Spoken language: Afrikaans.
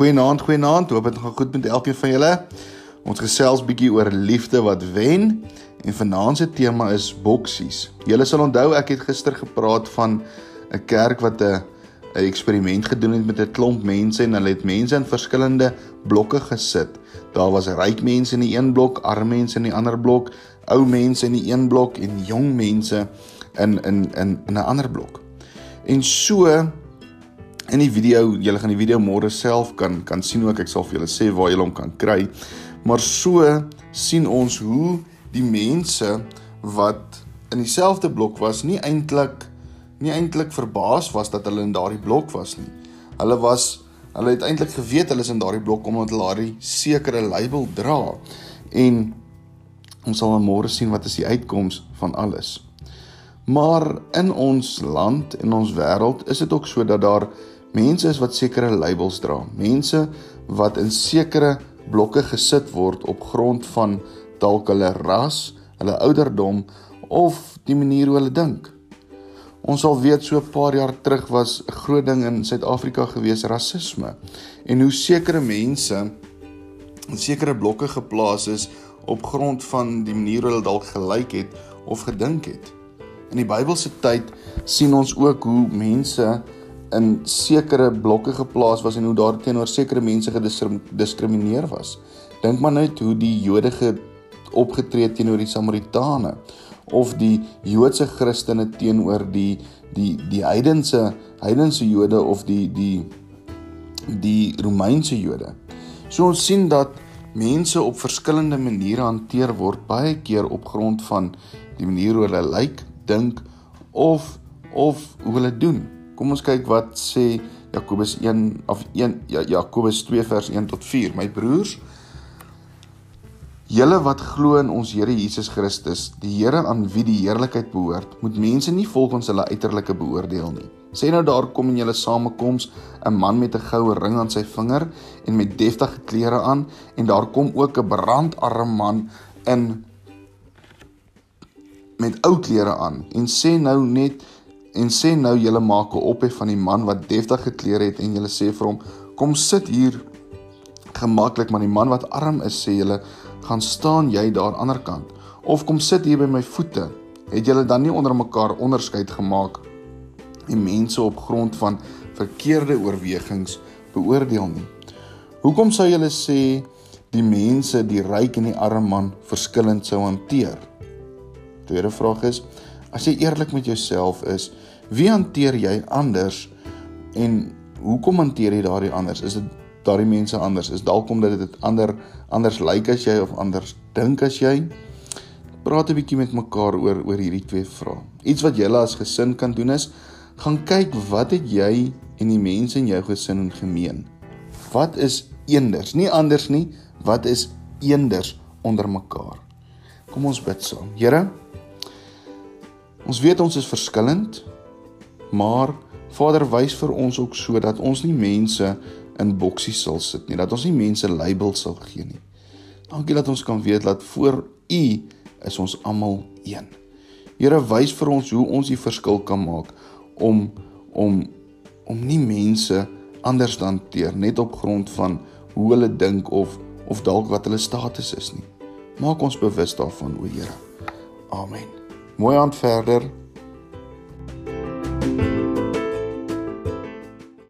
Goeienaand, goeienaand. Hoop dit gaan goed met elkeen van julle. Ons gesels bietjie oor liefde wat wen en vanaand se tema is boksies. Julle sal onthou ek het gister gepraat van 'n kerk wat 'n 'n eksperiment gedoen het met 'n klomp mense en hulle het mense in verskillende blokke gesit. Daar was ryk mense in die een blok, arm mense in die ander blok, ou mense in die een blok en jong mense in in in in 'n ander blok. En so in die video, julle gaan die video môre self kan kan sien ook ek sal vir julle sê waar julle hom kan kry. Maar so sien ons hoe die mense wat in dieselfde blok was nie eintlik nie eintlik verbaas was dat hulle in daardie blok was nie. Hulle was hulle het eintlik geweet hulle is in daardie blok omdat hulle daardie sekere label dra. En ons sal môre sien wat is die uitkoms van alles. Maar in ons land en ons wêreld is dit ook so dat daar mense is wat sekere labels dra. Mense wat in sekere blokke gesit word op grond van dalk hulle ras, hulle ouderdom of die manier hoe hulle dink. Ons sal weet so 'n paar jaar terug was 'n groot ding in Suid-Afrika gewees rasisme en hoe sekere mense in sekere blokke geplaas is op grond van die manier hoe hulle dalk gelyk het of gedink het. In die Bybelse tyd sien ons ook hoe mense in sekere blokke geplaas was en hoe daar teenoor sekere mense gediskrimineer was. Dink maar net hoe die Jode opgetree teenoor die Samaritane of die Joodse Christene teenoor die die die heidense heidense Jode of die die die Romeinse Jode. So ons sien dat mense op verskillende maniere hanteer word baie keer op grond van die manier hoe hulle lyk, dink of of hoe hulle doen. Kom ons kyk wat sê Jakobus 1 of 1 ja, Jakobus 2 vers 1 tot 4. My broers, julle wat glo in ons Here Jesus Christus, die Here aan wie die heerlikheid behoort, moet mense nie volgens hulle uiterlike beoordeel nie. Sê nou daar kom in julle samekoms 'n man met 'n goue ring aan sy vinger en met deftige klere aan en daar kom ook 'n brandarm man in met ou klere aan en sê nou net en sê nou julle maak 'n ophef van die man wat deftig geklere het en julle sê vir hom kom sit hier gemaklik maar die man wat arm is sê julle gaan staan jy daar aan die ander kant. Of kom sit hier by my voete. Het julle dan nie onder mekaar onderskeid gemaak en mense op grond van verkeerde oorwegings beoordeel nie? Hoekom sou julle sê die mense die ryk en die arm man verskillend sou hanteer? Tweede vraag is: as jy eerlik met jouself is, wie hanteer jy anders en hoekom hanteer jy daardie anders? Is dit daardie mense anders? Is dalk omdat dit ander anders lyk as jy of anders dink as jy? Praat 'n bietjie met mekaar oor oor hierdie twee vrae. Iets wat julle as gesin kan doen is gaan kyk wat het jy en die mense in jou gesin in gemeen? Wat is eenders? Nie anders nie. Wat is eenders onder mekaar? Kom ons bid saam. Here, Ons weet ons is verskillend, maar Vader wys vir ons ook sodat ons nie mense in boksies sal sit nie, dat ons nie mense labels sal gee nie. Dankie dat ons kan weet dat voor U is ons almal een. Here wys vir ons hoe ons die verskil kan maak om om om nie mense anders te hanteer net op grond van hoe hulle dink of of dalk wat hulle status is nie. Maak ons bewus daarvan, o Here. Amen. Mooi aand verder.